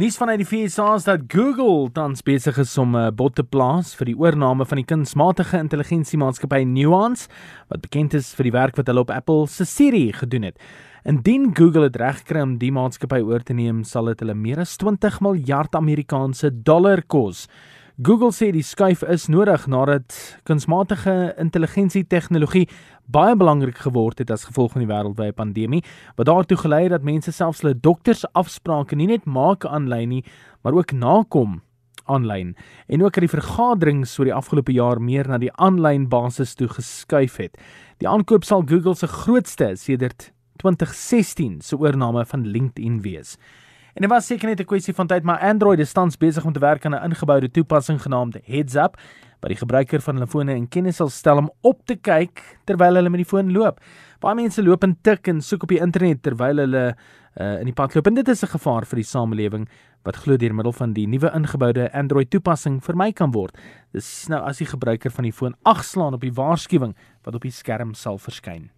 Nuus vanuit die VSA is dat Google tans besig is om 'n uh, bod te plaas vir die oorneem van die kunsmatige intelligensiemaatskappy Nuance, wat bekend is vir die werk wat hulle op Apple se Siri gedoen het. Indien Google dit regkry om die maatskappy oor te neem, sal dit hulle meer as 20 miljard Amerikaanse dollar kos. Google sê die skuif is nodig nadat kunsmatige intelligensie tegnologie baie belangrik geword het as gevolg van die wêreldwye pandemie, wat daartoe gelei het dat mense selfs hulle doktersafsprake nie net maak aanlyn nie, maar ook nakom aanlyn en ook dat die vergaderings oor die afgelope jaar meer na die aanlyn basis toe geskuif het. Die aankoop sal Google se grootste sedert 2016 se oorneem van LinkedIn wees. En dit was seker net 'n kwessie van tyd, maar Android is tans besig om te werk aan 'n ingeboude toepassing genaamd Heads Up wat die gebruiker van hulle fone in kennis sal stel om op te kyk terwyl hulle met die foon loop. Baie mense loop en tik en soek op die internet terwyl hulle uh, in die pad loop en dit is 'n gevaar vir die samelewing wat glo deur middel van die nuwe ingeboude Android toepassing vermy kan word. Dis nou as die gebruiker van die foon agslaan op die waarskuwing wat op die skerm sal verskyn.